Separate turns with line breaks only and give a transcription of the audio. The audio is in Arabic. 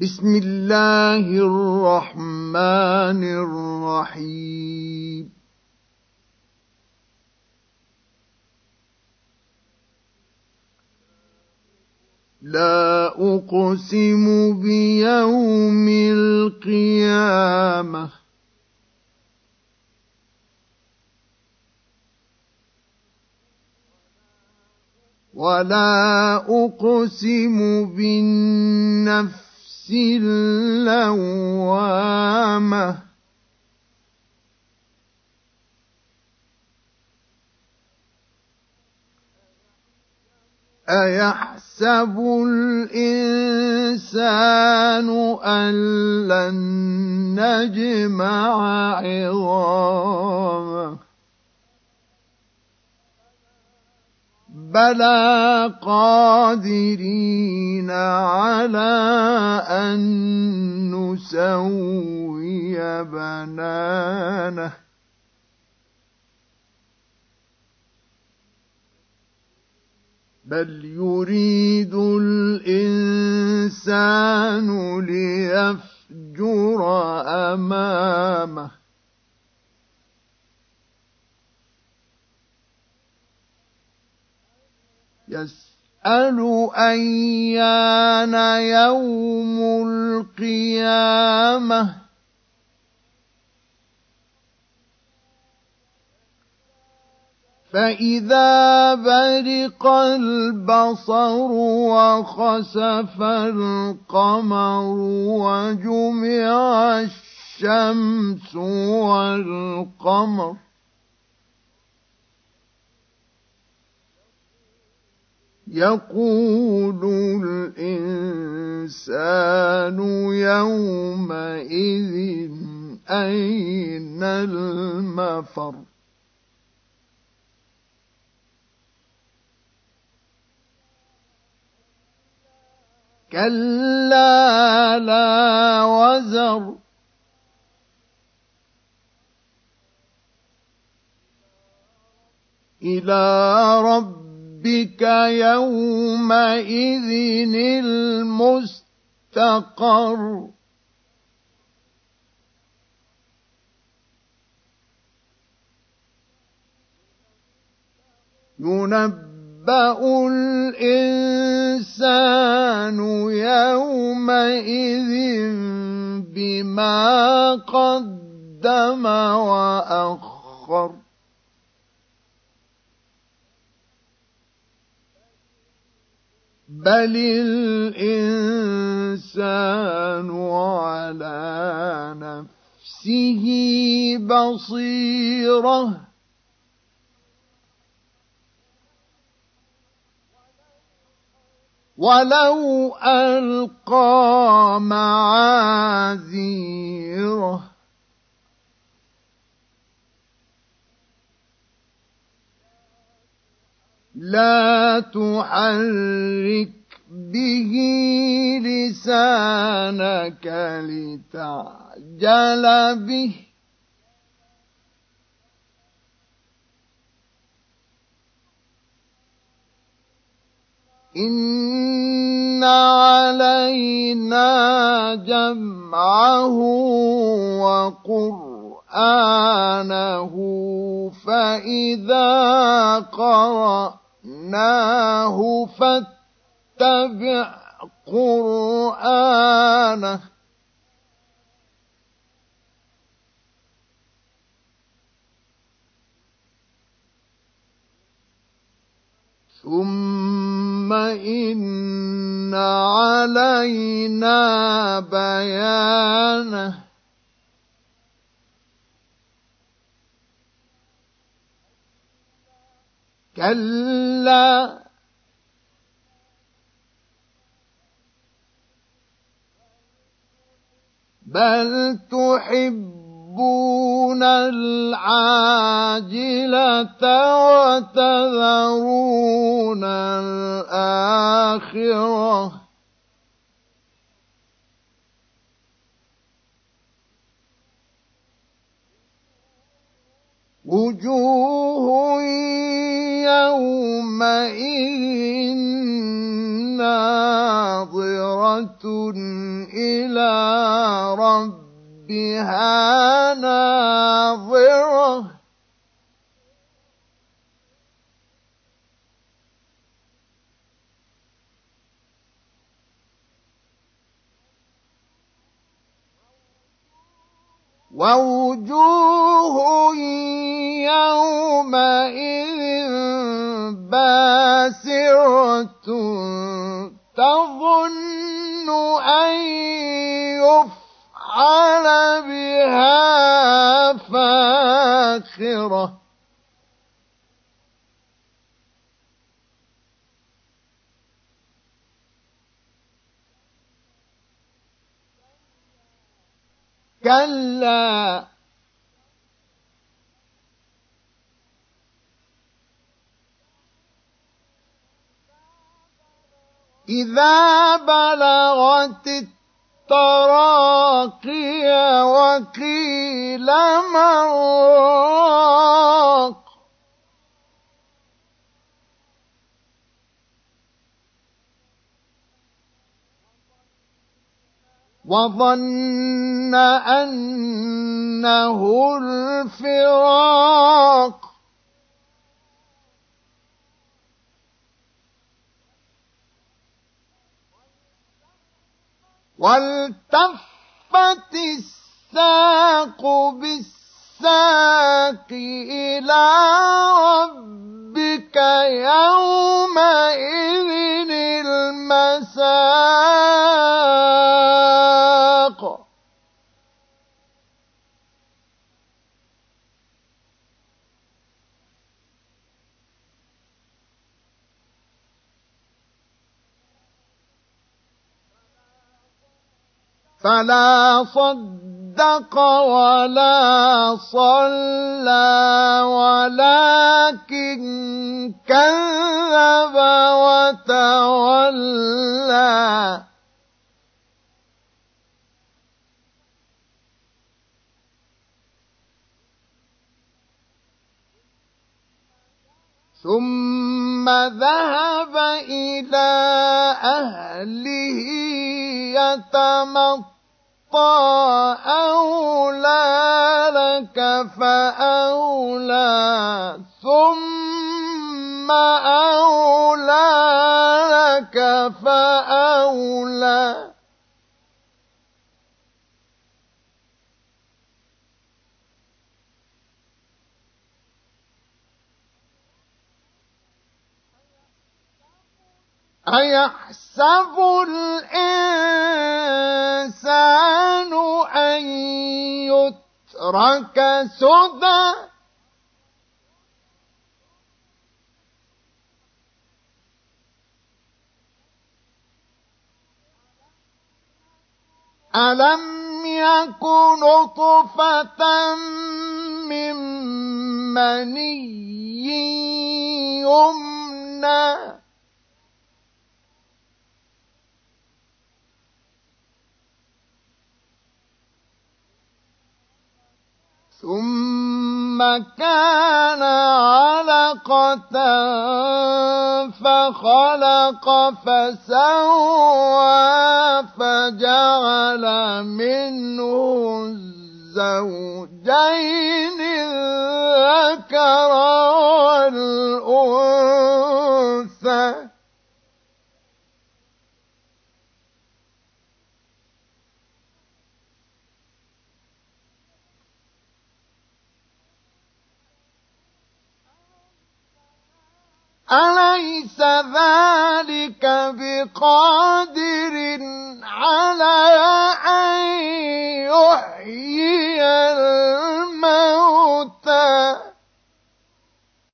بسم الله الرحمن الرحيم. لا أقسم بيوم القيامة ولا أقسم بالنفس اللوامة. أيحسب الإنسان أن لن نجمع عظامه؟ بلى قادرين على أن نسوي بنانه بل يريد الإنسان ليفجر أمامه يسأل أيان يوم القيامة. فإذا برق البصر وخسف القمر وجمع الشمس والقمر يقول الإنسان يومئذ أين المفر؟ كلا لا وزر. إلى رب ربك يومئذ المستقر. ينبأ الإنسان يومئذ بما قدم وأخر. بل الإنسان على نفسه بصيرة ولو ألقى معاذيره لا تحرك به لسانك لتعجل به. إن علينا جمعه وقرآنه فإذا قرأ جعلناه فاتبع قرآنه ثم إن علينا بيانه كلا. بل تحبون العاجلة وتذرون الآخرة. وجوه يومئذ ناظرة إلى ربها ناظرة ووجوه يومئذ باسرة تظن أن يفعل بها فاخرة. كلا إذا بلغت التراقي وقيل من راق وظن أنه الفراق. والتفت الساق بالساق إلى ربك يومئذ المساق. فلا صدق ولا صلى ولكن كذب وتولى. ثم ذهب إلى أهله يتمطى أولى لك فأولى ثم أولى لك فأولى. أيحسب الإنسان أن يترك سدى؟ ألم يكن نطفة من مني يمنى؟ ثم كان علقة فخلق فسوى فجعل منه الزوجين الذكر أليس ذلك بقادر على أن يحيي الموت